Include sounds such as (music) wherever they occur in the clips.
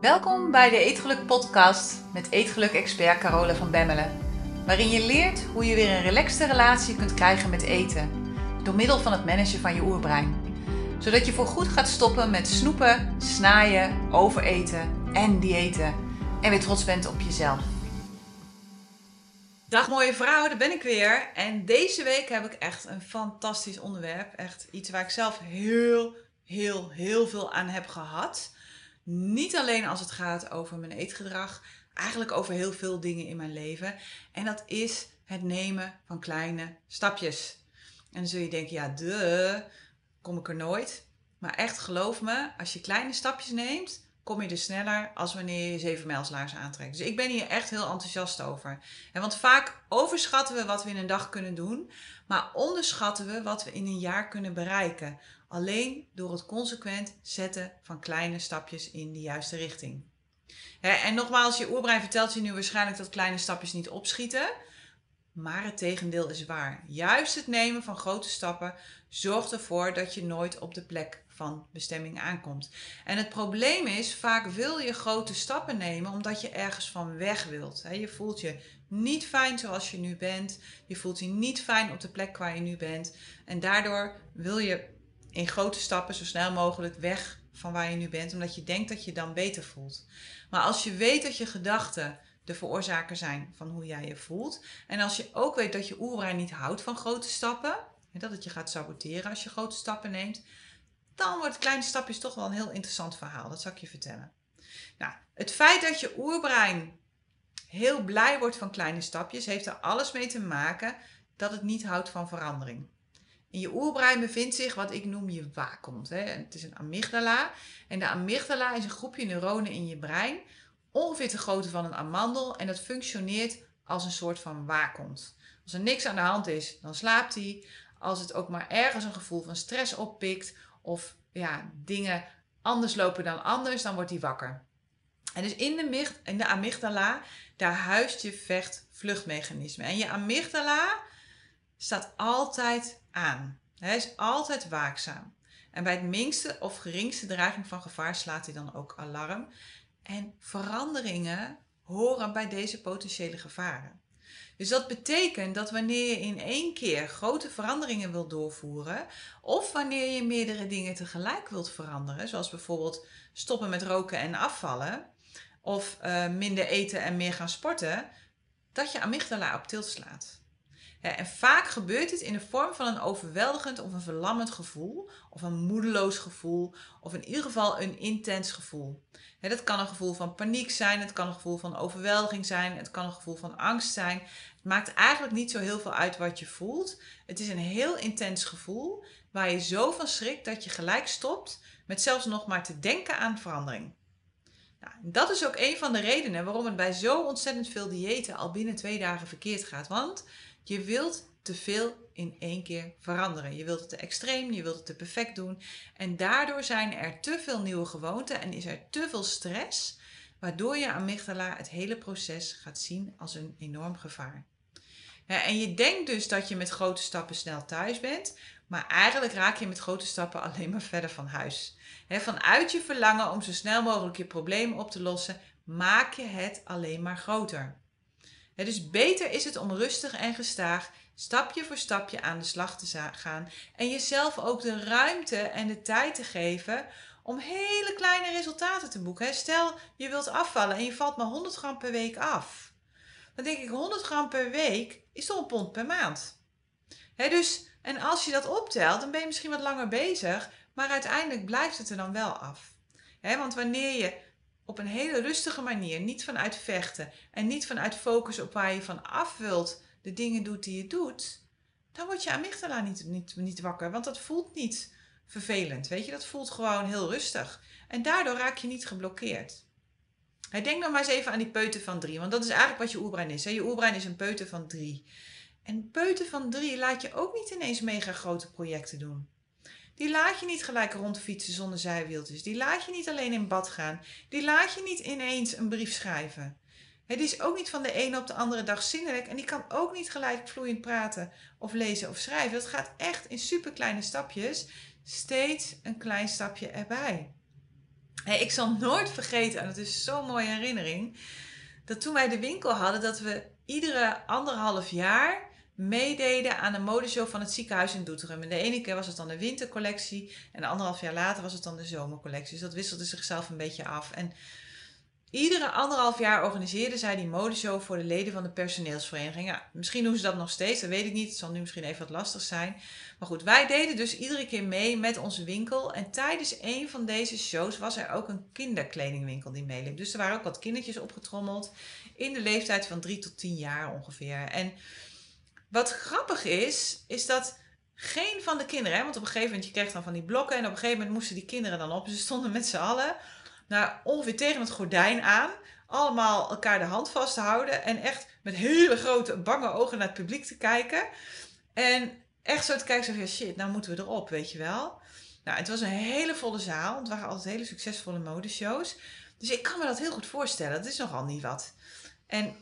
Welkom bij de Eetgeluk Podcast met Eetgeluk-expert Carole van Bemmelen. Waarin je leert hoe je weer een relaxte relatie kunt krijgen met eten. Door middel van het managen van je oerbrein. Zodat je voorgoed gaat stoppen met snoepen, snaaien, overeten en diëten. En weer trots bent op jezelf. Dag mooie vrouw, daar ben ik weer. En deze week heb ik echt een fantastisch onderwerp. Echt iets waar ik zelf heel, heel, heel veel aan heb gehad. Niet alleen als het gaat over mijn eetgedrag, eigenlijk over heel veel dingen in mijn leven. En dat is het nemen van kleine stapjes. En dan zul je denken, ja, de, kom ik er nooit. Maar echt geloof me, als je kleine stapjes neemt, kom je er sneller als wanneer je zeven mijlslaars aantrekt. Dus ik ben hier echt heel enthousiast over. En want vaak overschatten we wat we in een dag kunnen doen, maar onderschatten we wat we in een jaar kunnen bereiken. Alleen door het consequent zetten van kleine stapjes in de juiste richting. en nogmaals, je oerbrein vertelt je nu waarschijnlijk dat kleine stapjes niet opschieten. Maar het tegendeel is waar. Juist het nemen van grote stappen zorgt ervoor dat je nooit op de plek van bestemming aankomt. En het probleem is, vaak wil je grote stappen nemen omdat je ergens van weg wilt. Je voelt je niet fijn zoals je nu bent. Je voelt je niet fijn op de plek waar je nu bent. En daardoor wil je in grote stappen zo snel mogelijk weg van waar je nu bent, omdat je denkt dat je dan beter voelt. Maar als je weet dat je gedachten de veroorzaker zijn van hoe jij je voelt, en als je ook weet dat je oerbrein niet houdt van grote stappen, en dat het je gaat saboteren als je grote stappen neemt, dan wordt kleine stapjes toch wel een heel interessant verhaal. Dat zal ik je vertellen. Nou, het feit dat je oerbrein heel blij wordt van kleine stapjes, heeft er alles mee te maken dat het niet houdt van verandering. In je oerbrein bevindt zich wat ik noem je waakhond. Het is een amygdala. En de amygdala is een groepje neuronen in je brein, ongeveer de grootte van een amandel. En dat functioneert als een soort van waakhond. Als er niks aan de hand is, dan slaapt hij. Als het ook maar ergens een gevoel van stress oppikt of ja, dingen anders lopen dan anders, dan wordt hij wakker. En dus in de, in de amygdala, daar huist je vecht-vluchtmechanisme. En je amygdala staat altijd aan. Hij is altijd waakzaam. En bij het minste of geringste dreiging van gevaar slaat hij dan ook alarm. En veranderingen horen bij deze potentiële gevaren. Dus dat betekent dat wanneer je in één keer grote veranderingen wilt doorvoeren, of wanneer je meerdere dingen tegelijk wilt veranderen, zoals bijvoorbeeld stoppen met roken en afvallen, of uh, minder eten en meer gaan sporten, dat je amygdala op tilt slaat. En vaak gebeurt dit in de vorm van een overweldigend of een verlammend gevoel, of een moedeloos gevoel, of in ieder geval een intens gevoel. Dat kan een gevoel van paniek zijn, het kan een gevoel van overweldiging zijn, het kan een gevoel van angst zijn. Het maakt eigenlijk niet zo heel veel uit wat je voelt. Het is een heel intens gevoel waar je zo van schrikt dat je gelijk stopt met zelfs nog maar te denken aan verandering. Nou, dat is ook een van de redenen waarom het bij zo ontzettend veel diëten al binnen twee dagen verkeerd gaat. Want je wilt te veel in één keer veranderen. Je wilt het te extreem, je wilt het te perfect doen. En daardoor zijn er te veel nieuwe gewoonten en is er te veel stress, waardoor je amygdala het hele proces gaat zien als een enorm gevaar. en je denkt dus dat je met grote stappen snel thuis bent, maar eigenlijk raak je met grote stappen alleen maar verder van huis. vanuit je verlangen om zo snel mogelijk je probleem op te lossen, maak je het alleen maar groter. Dus beter is het om rustig en gestaag, stapje voor stapje aan de slag te gaan en jezelf ook de ruimte en de tijd te geven om hele kleine resultaten te boeken. Stel je wilt afvallen en je valt maar 100 gram per week af. Dan denk ik 100 gram per week is toch een pond per maand. dus, en als je dat optelt, dan ben je misschien wat langer bezig, maar uiteindelijk blijft het er dan wel af. want wanneer je op een hele rustige manier, niet vanuit vechten en niet vanuit focus op waar je van af wilt, de dingen doet die je doet, dan wordt je amygdala niet, niet, niet wakker. Want dat voelt niet vervelend. Weet je, dat voelt gewoon heel rustig. En daardoor raak je niet geblokkeerd. Denk dan maar eens even aan die peuter van drie. Want dat is eigenlijk wat je oerbrein is. Je oerbrein is een peuter van drie. En peuter van drie laat je ook niet ineens mega grote projecten doen. Die laat je niet gelijk rondfietsen zonder zijwieltjes. Die laat je niet alleen in bad gaan. Die laat je niet ineens een brief schrijven. Het is ook niet van de ene op de andere dag zinnelijk en die kan ook niet gelijk vloeiend praten of lezen of schrijven. Dat gaat echt in superkleine stapjes, steeds een klein stapje erbij. Ik zal nooit vergeten, en het is zo'n mooie herinnering, dat toen wij de winkel hadden, dat we iedere anderhalf jaar meededen aan de modeshow van het ziekenhuis in Doetinchem. En de ene keer was het dan de wintercollectie en anderhalf jaar later was het dan de zomercollectie. Dus dat wisselde zichzelf een beetje af. En iedere anderhalf jaar organiseerden zij die modeshow voor de leden van de personeelsvereniging. Ja, misschien doen ze dat nog steeds, dat weet ik niet. Het zal nu misschien even wat lastig zijn. Maar goed, wij deden dus iedere keer mee met onze winkel. En tijdens een van deze shows was er ook een kinderkledingwinkel die meeliep. Dus er waren ook wat kindertjes opgetrommeld in de leeftijd van drie tot tien jaar ongeveer. En wat grappig is, is dat geen van de kinderen, hè, want op een gegeven moment, je kreeg dan van die blokken en op een gegeven moment moesten die kinderen dan op. Ze stonden met z'n allen nou, ongeveer tegen het gordijn aan, allemaal elkaar de hand vast houden en echt met hele grote bange ogen naar het publiek te kijken. En echt zo te kijken, zo van, shit, nou moeten we erop, weet je wel. Nou, het was een hele volle zaal, het waren altijd hele succesvolle modeshows. Dus ik kan me dat heel goed voorstellen, dat is nogal niet wat. En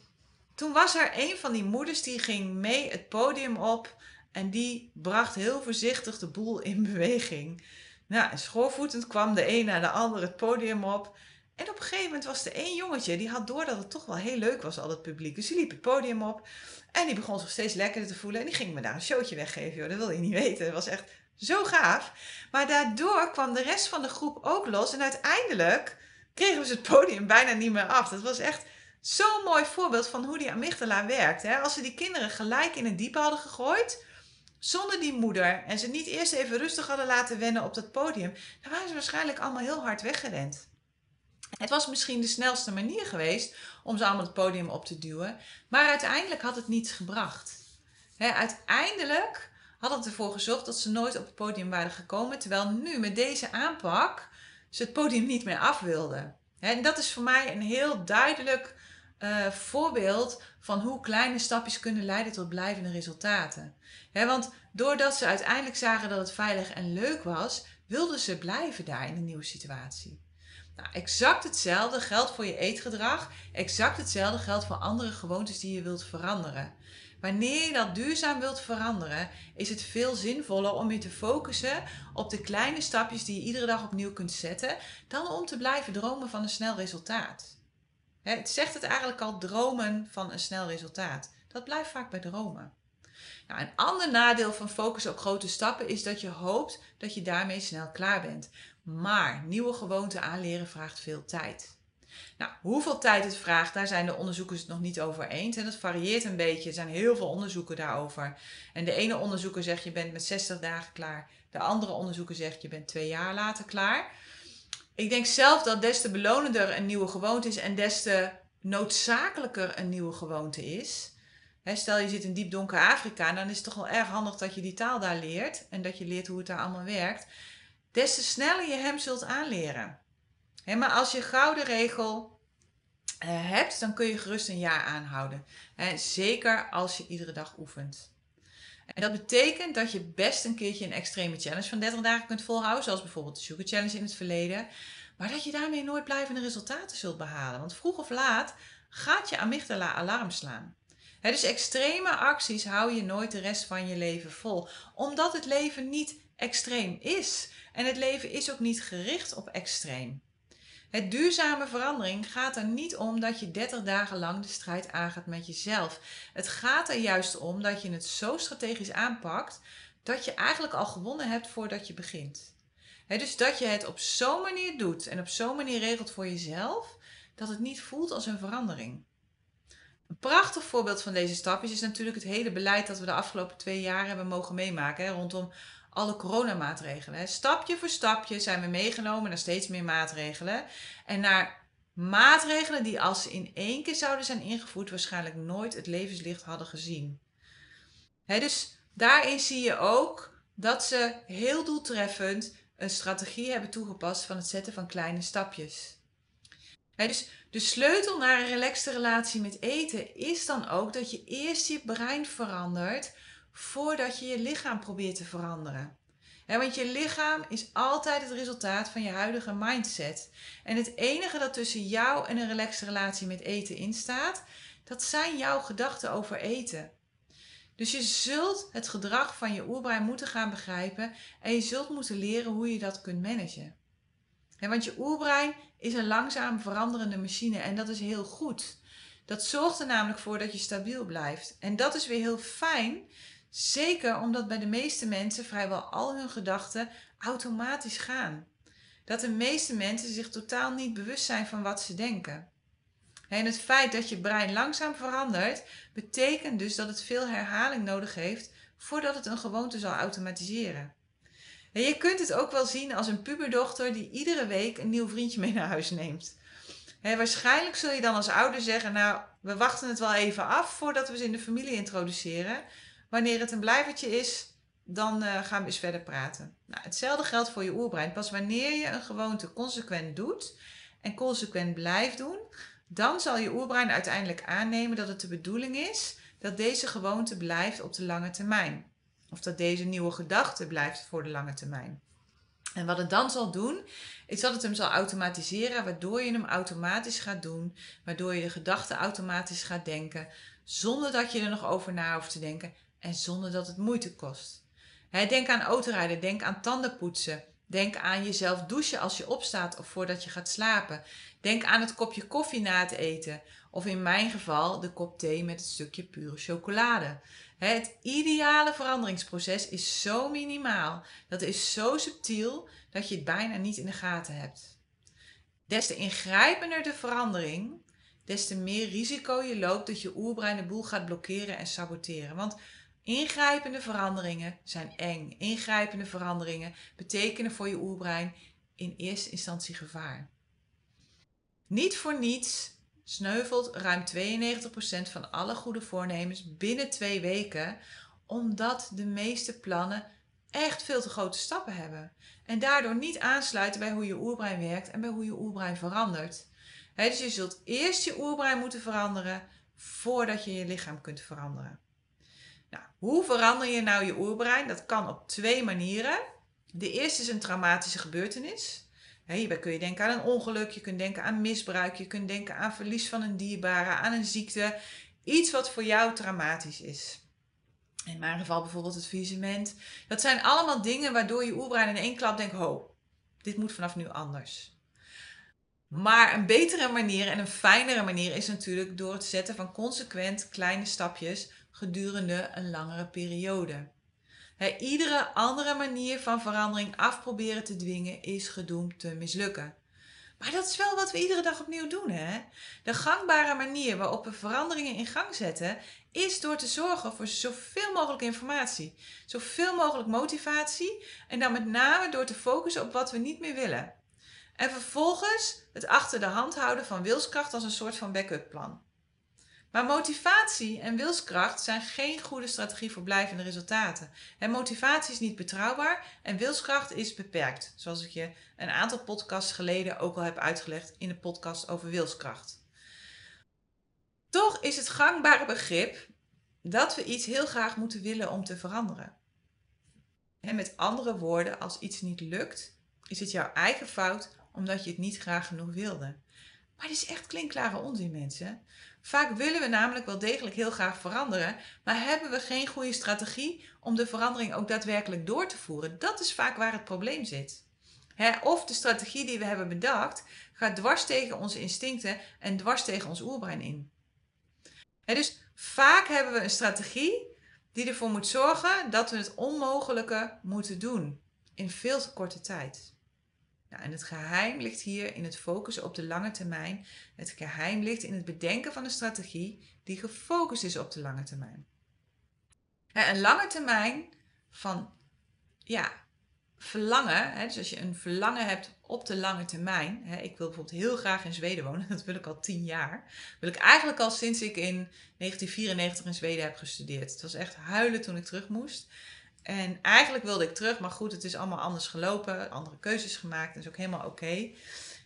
toen was er een van die moeders die ging mee het podium op en die bracht heel voorzichtig de boel in beweging. Nou, en schoorvoetend kwam de een naar de ander het podium op. En op een gegeven moment was er één jongetje die had door dat het toch wel heel leuk was, al het publiek. Dus die liep het podium op en die begon zich steeds lekkerder te voelen. En die ging me daar een showtje weggeven, joh. dat wil je niet weten. Dat was echt zo gaaf. Maar daardoor kwam de rest van de groep ook los. En uiteindelijk kregen we ze het podium bijna niet meer af. Dat was echt Zo'n mooi voorbeeld van hoe die amygdala werkt. Hè? Als ze die kinderen gelijk in het diepe hadden gegooid, zonder die moeder, en ze niet eerst even rustig hadden laten wennen op dat podium, dan waren ze waarschijnlijk allemaal heel hard weggerend. Het was misschien de snelste manier geweest om ze allemaal het podium op te duwen, maar uiteindelijk had het niets gebracht. Uiteindelijk had het ervoor gezorgd dat ze nooit op het podium waren gekomen, terwijl nu met deze aanpak ze het podium niet meer af wilden. En dat is voor mij een heel duidelijk uh, voorbeeld van hoe kleine stapjes kunnen leiden tot blijvende resultaten. want doordat ze uiteindelijk zagen dat het veilig en leuk was, wilden ze blijven daar in een nieuwe situatie. Nou, exact hetzelfde geldt voor je eetgedrag. Exact hetzelfde geldt voor andere gewoontes die je wilt veranderen. Wanneer je dat duurzaam wilt veranderen, is het veel zinvoller om je te focussen op de kleine stapjes die je iedere dag opnieuw kunt zetten, dan om te blijven dromen van een snel resultaat. Het zegt het eigenlijk al, dromen van een snel resultaat. Dat blijft vaak bij dromen. Nou, een ander nadeel van focussen op grote stappen is dat je hoopt dat je daarmee snel klaar bent. Maar nieuwe gewoonten aanleren vraagt veel tijd. Nou, hoeveel tijd het vraagt, daar zijn de onderzoekers het nog niet over eens. En dat varieert een beetje. Er zijn heel veel onderzoeken daarover. En de ene onderzoeker zegt je bent met 60 dagen klaar. De andere onderzoeker zegt je bent twee jaar later klaar. Ik denk zelf dat des te belonender een nieuwe gewoonte is en des te noodzakelijker een nieuwe gewoonte is. stel je zit in diep donker Afrika, dan is het toch wel erg handig dat je die taal daar leert en dat je leert hoe het daar allemaal werkt. Des te sneller je hem zult aanleren. maar als je gouden regel uh, hebt, dan kun je gerust een jaar aanhouden. zeker als je iedere dag oefent. En dat betekent dat je best een keertje een extreme challenge van 30 dagen kunt volhouden, zoals bijvoorbeeld de Sugar Challenge in het verleden. Maar dat je daarmee nooit blijvende resultaten zult behalen. Want vroeg of laat gaat je amygdala alarm slaan. dus extreme acties hou je nooit de rest van je leven vol. Omdat het leven niet extreem is. En het leven is ook niet gericht op extreem. Het duurzame verandering gaat er niet om dat je 30 dagen lang de strijd aangaat met jezelf. Het gaat er juist om dat je het zo strategisch aanpakt dat je eigenlijk al gewonnen hebt voordat je begint. dus dat je het op zo'n manier doet en op zo'n manier regelt voor jezelf dat het niet voelt als een verandering. Een prachtig voorbeeld van deze stapjes is natuurlijk het hele beleid dat we de afgelopen twee jaar hebben mogen meemaken rondom alle coronamaatregelen. Stapje voor stapje zijn we meegenomen naar steeds meer maatregelen. En naar maatregelen die als ze in één keer zouden zijn ingevoerd, waarschijnlijk nooit het levenslicht hadden gezien. dus daarin zie je ook dat ze heel doeltreffend een strategie hebben toegepast van het zetten van kleine stapjes. dus de sleutel naar een relaxte relatie met eten is dan ook dat je eerst je brein verandert voordat je je lichaam probeert te veranderen. want je lichaam is altijd het resultaat van je huidige mindset. En het enige dat tussen jou en een relaxte relatie met eten instaat, dat zijn jouw gedachten over eten. Dus je zult het gedrag van je oerbrein moeten gaan begrijpen en je zult moeten leren hoe je dat kunt managen. want je oerbrein is een langzaam veranderende machine en dat is heel goed. Dat zorgt er namelijk voor dat je stabiel blijft. En dat is weer heel fijn, zeker omdat bij de meeste mensen vrijwel al hun gedachten automatisch gaan. Dat de meeste mensen zich totaal niet bewust zijn van wat ze denken. En het feit dat je brein langzaam verandert, betekent dus dat het veel herhaling nodig heeft voordat het een gewoonte zal automatiseren. En je kunt het ook wel zien als een puberdochter die iedere week een nieuw vriendje mee naar huis neemt. waarschijnlijk zul je dan als ouder zeggen, nou, we wachten het wel even af voordat we ze in de familie introduceren. Wanneer het een blijvertje is, dan uh, gaan we eens verder praten. Nou, hetzelfde geldt voor je oerbrein. Pas wanneer je een gewoonte consequent doet en consequent blijft doen, dan zal je oerbrein uiteindelijk aannemen dat het de bedoeling is dat deze gewoonte blijft op de lange termijn. Of dat deze nieuwe gedachte blijft voor de lange termijn. En wat het dan zal doen, is dat het hem zal automatiseren, waardoor je hem automatisch gaat doen, waardoor je de gedachten automatisch gaat denken, zonder dat je er nog over na hoeft te denken en zonder dat het moeite kost. denk aan autorijden, denk aan tandenpoetsen, denk aan jezelf douchen als je opstaat of voordat je gaat slapen. Denk aan het kopje koffie na het eten, of in mijn geval de kop thee met het stukje pure chocolade. Het ideale veranderingsproces is zo minimaal, dat is zo subtiel dat je het bijna niet in de gaten hebt. Des te ingrijpender de verandering, des te meer risico je loopt dat je oerbrein de boel gaat blokkeren en saboteren. Want ingrijpende veranderingen zijn eng. Ingrijpende veranderingen betekenen voor je oerbrein in eerste instantie gevaar. Niet voor niets sneuvelt ruim 92% van alle goede voornemens binnen twee weken, omdat de meeste plannen echt veel te grote stappen hebben. En daardoor niet aansluiten bij hoe je oerbrein werkt en bij hoe je oerbrein verandert. dus je zult eerst je oerbrein moeten veranderen voordat je je lichaam kunt veranderen. Hoe verander je nou je oerbrein? Dat kan op twee manieren. De eerste is een traumatische gebeurtenis. Hierbij kun je denken aan een ongeluk, je kunt denken aan misbruik, je kunt denken aan verlies van een dierbare, aan een ziekte. Iets wat voor jou traumatisch is. In mijn geval bijvoorbeeld het visement. Dat zijn allemaal dingen waardoor je oerbrein in één klap denkt: ho, dit moet vanaf nu anders. Maar een betere manier en een fijnere manier is natuurlijk door het zetten van consequent kleine stapjes gedurende een langere periode iedere andere manier van verandering afproberen te dwingen is gedoemd te mislukken. Maar dat is wel wat we iedere dag opnieuw doen, hè? De gangbare manier waarop we veranderingen in gang zetten, is door te zorgen voor zoveel mogelijk informatie, zoveel mogelijk motivatie en dan met name door te focussen op wat we niet meer willen. En vervolgens het achter de hand houden van wilskracht als een soort van backup plan. Maar motivatie en wilskracht zijn geen goede strategie voor blijvende resultaten. En motivatie is niet betrouwbaar en wilskracht is beperkt, zoals ik je een aantal podcasts geleden ook al heb uitgelegd in de podcast over wilskracht. Toch is het gangbare begrip dat we iets heel graag moeten willen om te veranderen. En met andere woorden, als iets niet lukt, is het jouw eigen fout omdat je het niet graag genoeg wilde. Maar dit is echt klinkklare onzin, mensen. Vaak willen we namelijk wel degelijk heel graag veranderen, maar hebben we geen goede strategie om de verandering ook daadwerkelijk door te voeren. Dat is vaak waar het probleem zit. of de strategie die we hebben bedacht gaat dwars tegen onze instincten en dwars tegen ons oerbrein in. dus vaak hebben we een strategie die ervoor moet zorgen dat we het onmogelijke moeten doen in veel te korte tijd. Nou, en het geheim ligt hier in het focussen op de lange termijn. Het geheim ligt in het bedenken van een strategie die gefocust is op de lange termijn. Een lange termijn van ja, verlangen, dus als je een verlangen hebt op de lange termijn. Ik wil bijvoorbeeld heel graag in Zweden wonen, (laughs) dat wil ik al tien jaar. Wil ik eigenlijk al sinds ik in 1994 in Zweden heb gestudeerd. Het was echt huilen toen ik terug moest. En eigenlijk wilde ik terug, maar goed, het is allemaal anders gelopen, andere keuzes gemaakt, dat is ook helemaal oké.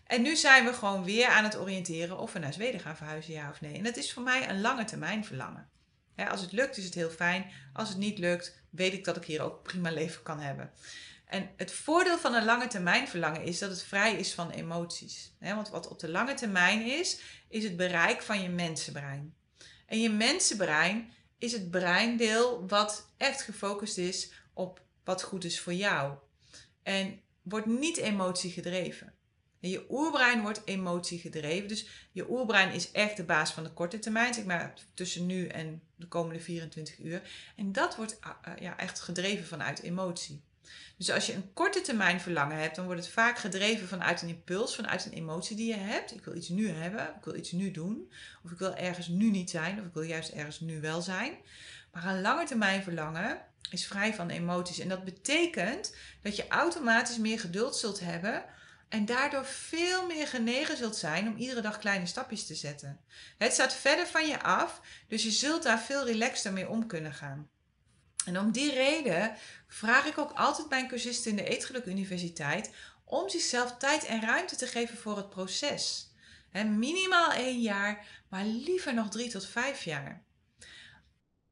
En nu zijn we gewoon weer aan het oriënteren of we naar Zweden gaan verhuizen, ja of nee. En dat is voor mij een lange termijn verlangen. als het lukt, is het heel fijn. Als het niet lukt, weet ik dat ik hier ook prima leven kan hebben. En het voordeel van een lange termijn verlangen is dat het vrij is van emoties. want wat op de lange termijn is, is het bereik van je mensenbrein. En je mensenbrein is het breindeel wat echt gefocust is op wat goed is voor jou. En wordt niet emotie gedreven. En je oerbrein wordt emotie gedreven. Dus je oerbrein is echt de baas van de korte termijn, zeg maar tussen nu en de komende 24 uur. En dat wordt uh, ja, echt gedreven vanuit emotie. Dus als je een korte termijn verlangen hebt, dan wordt het vaak gedreven vanuit een impuls, vanuit een emotie die je hebt. Ik wil iets nu hebben, ik wil iets nu doen, of ik wil ergens nu niet zijn, of ik wil juist ergens nu wel zijn. Maar een lange termijn verlangen is vrij van emoties. En dat betekent dat je automatisch meer geduld zult hebben en daardoor veel meer genegen zult zijn om iedere dag kleine stapjes te zetten. Het staat verder van je af, dus je zult daar veel relaxter mee om kunnen gaan. En om die reden vraag ik ook altijd mijn cursisten in de Eetgeluk Universiteit om zichzelf tijd en ruimte te geven voor het proces. minimaal één jaar, maar liever nog drie tot vijf jaar.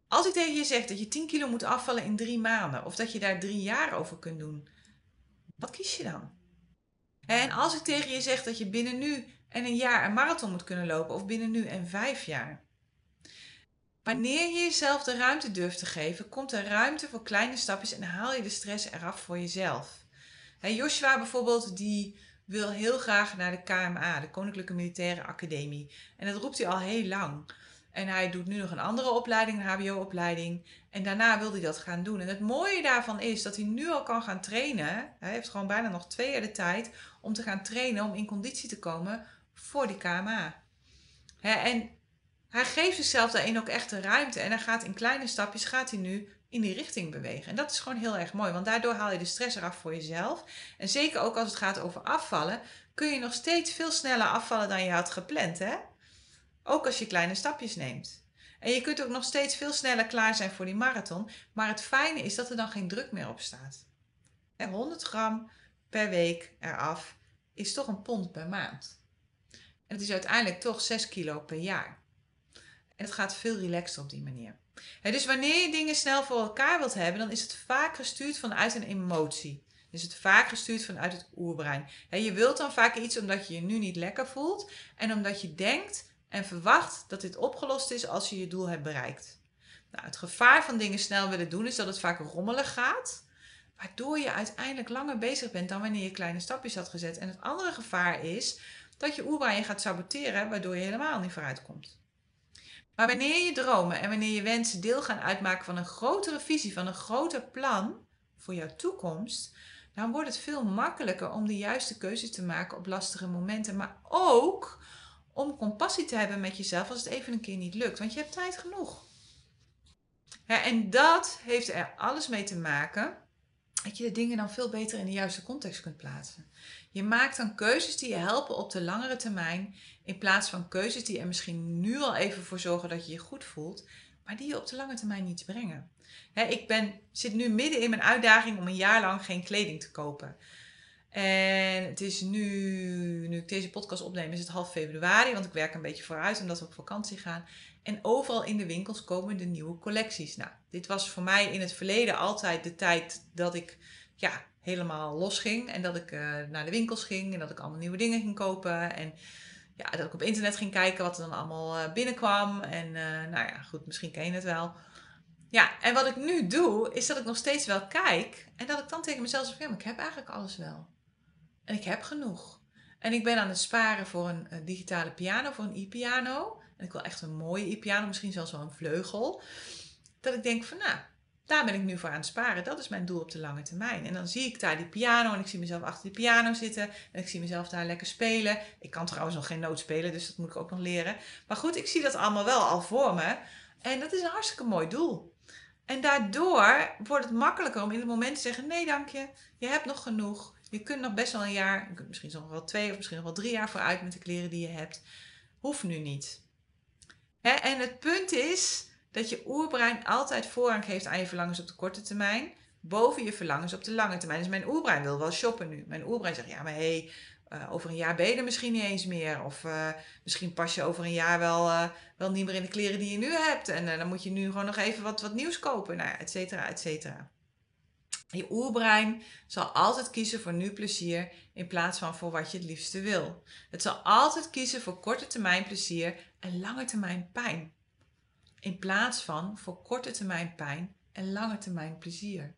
Als ik tegen je zeg dat je 10 kilo moet afvallen in drie maanden, of dat je daar drie jaar over kunt doen, wat kies je dan? En als ik tegen je zeg dat je binnen nu en een jaar een marathon moet kunnen lopen, of binnen nu en vijf jaar. Wanneer je jezelf de ruimte durft te geven, komt er ruimte voor kleine stapjes en haal je de stress eraf voor jezelf. Joshua bijvoorbeeld, die wil heel graag naar de KMA, de Koninklijke Militaire Academie. En dat roept hij al heel lang. En hij doet nu nog een andere opleiding, een HBO-opleiding. En daarna wil hij dat gaan doen. En het mooie daarvan is dat hij nu al kan gaan trainen. Hij heeft gewoon bijna nog twee jaar de tijd om te gaan trainen, om in conditie te komen voor die KMA. en hij geeft zichzelf daarin ook echt de ruimte. En hij gaat in kleine stapjes, gaat hij nu in die richting bewegen. En dat is gewoon heel erg mooi, want daardoor haal je de stress eraf voor jezelf. En zeker ook als het gaat over afvallen, kun je nog steeds veel sneller afvallen dan je had gepland. Hè? Ook als je kleine stapjes neemt. En je kunt ook nog steeds veel sneller klaar zijn voor die marathon. Maar het fijne is dat er dan geen druk meer op staat. 100 gram per week eraf is toch een pond per maand. En het is uiteindelijk toch 6 kilo per jaar. En het gaat veel relaxter op die manier. dus wanneer je dingen snel voor elkaar wilt hebben, dan is het vaak gestuurd vanuit een emotie. Is het vaak gestuurd vanuit het oerbrein. je wilt dan vaak iets omdat je je nu niet lekker voelt en omdat je denkt en verwacht dat dit opgelost is als je je doel hebt bereikt. Nou, het gevaar van dingen snel willen doen is dat het vaak rommelig gaat, waardoor je uiteindelijk langer bezig bent dan wanneer je kleine stapjes had gezet. En het andere gevaar is dat je oerbrein je gaat saboteren, waardoor je helemaal niet vooruit komt. Maar wanneer je dromen en wanneer je wensen deel gaan uitmaken van een grotere visie, van een groter plan voor jouw toekomst, dan wordt het veel makkelijker om de juiste keuzes te maken op lastige momenten, maar ook om compassie te hebben met jezelf als het even een keer niet lukt, want je hebt tijd genoeg. en dat heeft er alles mee te maken dat je de dingen dan veel beter in de juiste context kunt plaatsen. Je maakt dan keuzes die je helpen op de langere termijn, in plaats van keuzes die er misschien nu al even voor zorgen dat je je goed voelt, maar die je op de lange termijn niets brengen. ik ben, zit nu midden in mijn uitdaging om een jaar lang geen kleding te kopen. En het is nu, nu ik deze podcast opneem, is het half februari, want ik werk een beetje vooruit omdat we op vakantie gaan. En overal in de winkels komen de nieuwe collecties. Nou, dit was voor mij in het verleden altijd de tijd dat ik ja, helemaal los ging. En dat ik uh, naar de winkels ging en dat ik allemaal nieuwe dingen ging kopen. En ja, dat ik op internet ging kijken wat er dan allemaal uh, binnenkwam. En uh, nou ja, goed, misschien ken je het wel. Ja, en wat ik nu doe, is dat ik nog steeds wel kijk. En dat ik dan tegen mezelf zeg, ik heb eigenlijk alles wel. En ik heb genoeg. En ik ben aan het sparen voor een, een digitale piano, voor een e-piano. En ik wil echt een mooie e-piano, misschien zelfs wel een vleugel. Dat ik denk van, nou, daar ben ik nu voor aan het sparen. Dat is mijn doel op de lange termijn. En dan zie ik daar die piano en ik zie mezelf achter die piano zitten. En ik zie mezelf daar lekker spelen. Ik kan trouwens nog geen noot spelen, dus dat moet ik ook nog leren. Maar goed, ik zie dat allemaal wel al voor me. En dat is een hartstikke mooi doel. En daardoor wordt het makkelijker om in het moment te zeggen: nee, dank je. Je hebt nog genoeg. Je kunt nog best wel een jaar, misschien nog wel twee of misschien nog wel drie jaar vooruit met de kleren die je hebt. Hoeft nu niet. En het punt is dat je oerbrein altijd voorrang geeft aan je verlangens op de korte termijn, boven je verlangens op de lange termijn. Dus mijn oerbrein wil wel shoppen nu. Mijn oerbrein zegt, ja, maar hé, hey, uh, over een jaar ben je er misschien niet eens meer. Of uh, misschien pas je over een jaar wel, uh, wel niet meer in de kleren die je nu hebt. En dan moet je nu gewoon nog even wat, wat nieuws kopen. Nou ja, et cetera, et cetera. Je oerbrein zal altijd kiezen voor nu plezier in plaats van voor wat je het liefste wil. Het zal altijd kiezen voor korte termijn plezier en lange termijn pijn. In plaats van voor korte termijn pijn en lange termijn plezier.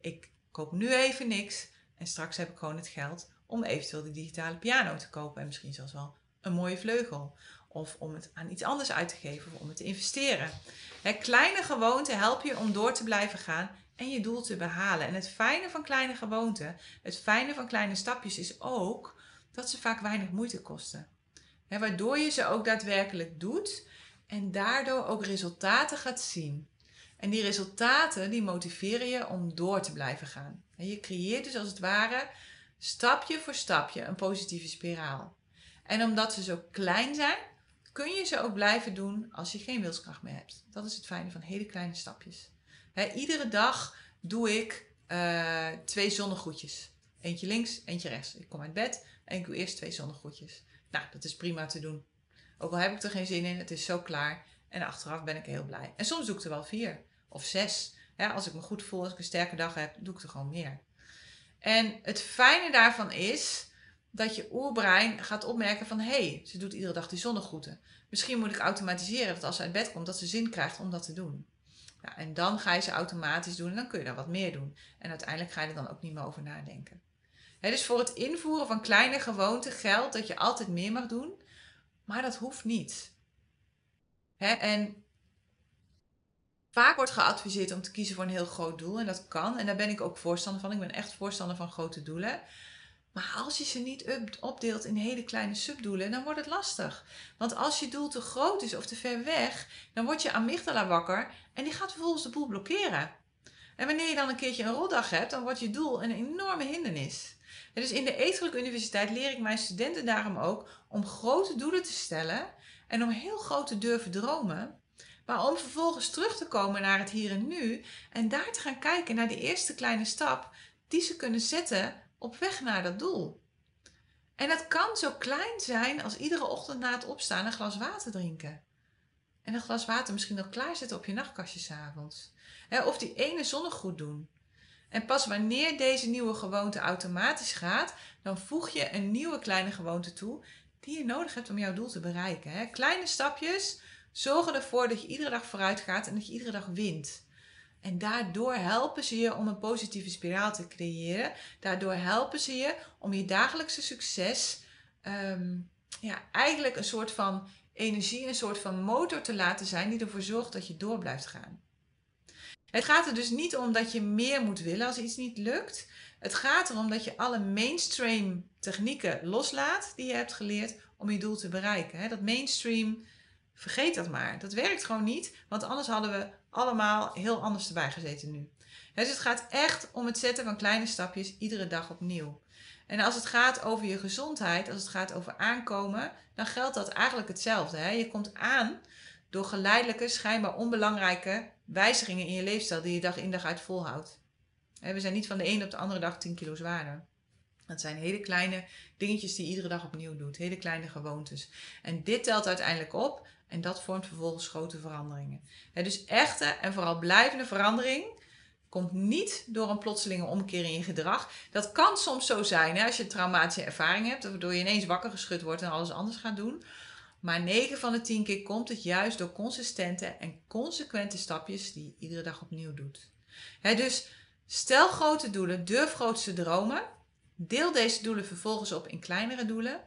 ik koop nu even niks en straks heb ik gewoon het geld om eventueel de digitale piano te kopen en misschien zelfs wel een mooie vleugel. Of om het aan iets anders uit te geven of om het te investeren. Kleine gewoonten helpen je om door te blijven gaan en je doel te behalen. En het fijne van kleine gewoonten, het fijne van kleine stapjes is ook dat ze vaak weinig moeite kosten. Waardoor je ze ook daadwerkelijk doet en daardoor ook resultaten gaat zien. En die resultaten die motiveren je om door te blijven gaan. En je creëert dus als het ware stapje voor stapje een positieve spiraal. En omdat ze zo klein zijn, kun je ze ook blijven doen als je geen wilskracht meer hebt. Dat is het fijne van hele kleine stapjes. iedere dag doe ik uh, twee zonnegroetjes. Eentje links, eentje rechts. Ik kom uit bed en ik doe eerst twee zonnegroetjes. Nou, dat is prima te doen. Ook al heb ik er geen zin in, het is zo klaar. En achteraf ben ik heel blij. En soms doe ik er wel vier of zes. als ik me goed voel, als ik een sterke dag heb, doe ik er gewoon meer. En het fijne daarvan is dat je oerbrein gaat opmerken van... hé, hey, ze doet iedere dag die zonnegroeten. Misschien moet ik automatiseren dat als ze uit bed komt, dat ze zin krijgt om dat te doen. Ja, en dan ga je ze automatisch doen en dan kun je daar wat meer doen. En uiteindelijk ga je er dan ook niet meer over nadenken. dus voor het invoeren van kleine gewoonten geldt dat je altijd meer mag doen, maar dat hoeft niet. en vaak wordt geadviseerd om te kiezen voor een heel groot doel en dat kan. En daar ben ik ook voorstander van. Ik ben echt voorstander van grote doelen. Maar als je ze niet opdeelt in hele kleine subdoelen, dan wordt het lastig. Want als je doel te groot is of te ver weg, dan wordt je amygdala wakker en die gaat vervolgens de boel blokkeren. En wanneer je dan een keertje een rotdag hebt, dan wordt je doel een enorme hindernis. Dus in de Eetgeluk Universiteit leer ik mijn studenten daarom ook om grote doelen te stellen en om heel groot te durven dromen. Maar om vervolgens terug te komen naar het hier en nu en daar te gaan kijken naar de eerste kleine stap die ze kunnen zetten op weg naar dat doel. En dat kan zo klein zijn als iedere ochtend na het opstaan een glas water drinken. En een glas water misschien nog klaarzetten op je nachtkastje s'avonds. Of die ene zonnegroet doen. En pas wanneer deze nieuwe gewoonte automatisch gaat, dan voeg je een nieuwe kleine gewoonte toe die je nodig hebt om jouw doel te bereiken. Kleine stapjes zorgen ervoor dat je iedere dag vooruit gaat en dat je iedere dag wint. En daardoor helpen ze je om een positieve spiraal te creëren. Daardoor helpen ze je om je dagelijkse succes ehm, ja, eigenlijk een soort van energie, een soort van motor te laten zijn die ervoor zorgt dat je door blijft gaan. Het gaat er dus niet om dat je meer moet willen als iets niet lukt. Het gaat erom dat je alle mainstream technieken loslaat die je hebt geleerd om je doel te bereiken. Dat mainstream, vergeet dat maar. Dat werkt gewoon niet, want anders hadden we allemaal heel anders erbij gezeten nu. Dus het gaat echt om het zetten van kleine stapjes iedere dag opnieuw. En als het gaat over je gezondheid, als het gaat over aankomen, dan geldt dat eigenlijk hetzelfde. Je komt aan door geleidelijke, schijnbaar onbelangrijke wijzigingen in je leefstijl die je dag in dag uit volhoudt. We zijn niet van de ene op de andere dag 10 kilo zwaarder. Dat zijn hele kleine dingetjes die je iedere dag opnieuw doet. Hele kleine gewoontes. En dit telt uiteindelijk op en dat vormt vervolgens grote veranderingen. dus echte en vooral blijvende verandering komt niet door een plotselinge omkeer in je gedrag. Dat kan soms zo zijn als je een traumatische ervaring hebt, waardoor je ineens wakker geschud wordt en alles anders gaat doen. Maar 9 van de 10 keer komt het juist door consistente en consequente stapjes die je iedere dag opnieuw doet. dus stel grote doelen, durf grootste dromen. Deel deze doelen vervolgens op in kleinere doelen.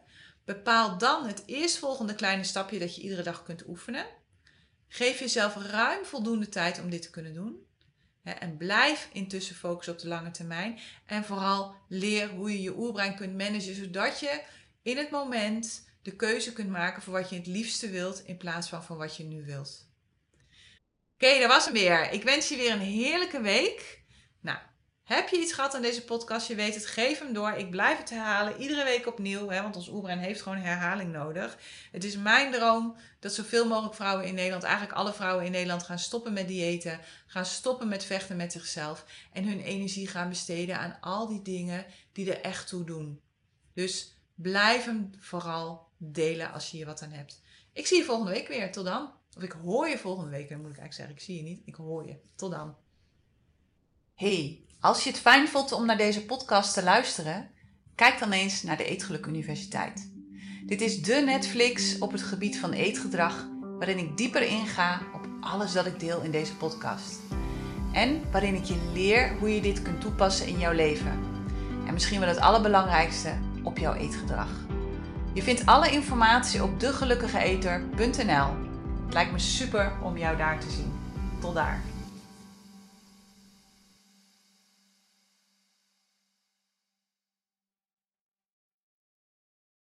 Bepaal dan het eerstvolgende kleine stapje dat je iedere dag kunt oefenen. Geef jezelf ruim voldoende tijd om dit te kunnen doen. En blijf intussen focussen op de lange termijn. En vooral leer hoe je je oerbrein kunt managen, zodat je in het moment de keuze kunt maken voor wat je het liefste wilt, in plaats van voor wat je nu wilt. Oké, dat was hem weer. Ik wens je weer een heerlijke week. Nou, heb je iets gehad aan deze podcast? Je weet het, geef hem door. Ik blijf het herhalen, iedere week opnieuw, hè, want ons oerbrein heeft gewoon herhaling nodig. Het is mijn droom dat zoveel mogelijk vrouwen in Nederland, eigenlijk alle vrouwen in Nederland, gaan stoppen met diëten, gaan stoppen met vechten met zichzelf en hun energie gaan besteden aan al die dingen die er echt toe doen. Dus blijf hem vooral delen als je hier wat aan hebt. Ik zie je volgende week weer. Tot dan. Of ik hoor je volgende week, dan moet ik eigenlijk zeggen. Ik zie je niet, ik hoor je. Tot dan. Hey. Als je het fijn vond om naar deze podcast te luisteren, kijk dan eens naar de Eetgeluk Universiteit. Dit is de Netflix op het gebied van eetgedrag, waarin ik dieper inga op alles dat ik deel in deze podcast. En waarin ik je leer hoe je dit kunt toepassen in jouw leven. En misschien wel het allerbelangrijkste, op jouw eetgedrag. Je vindt alle informatie op degelukkigeeter.nl. Het lijkt me super om jou daar te zien. Tot daar.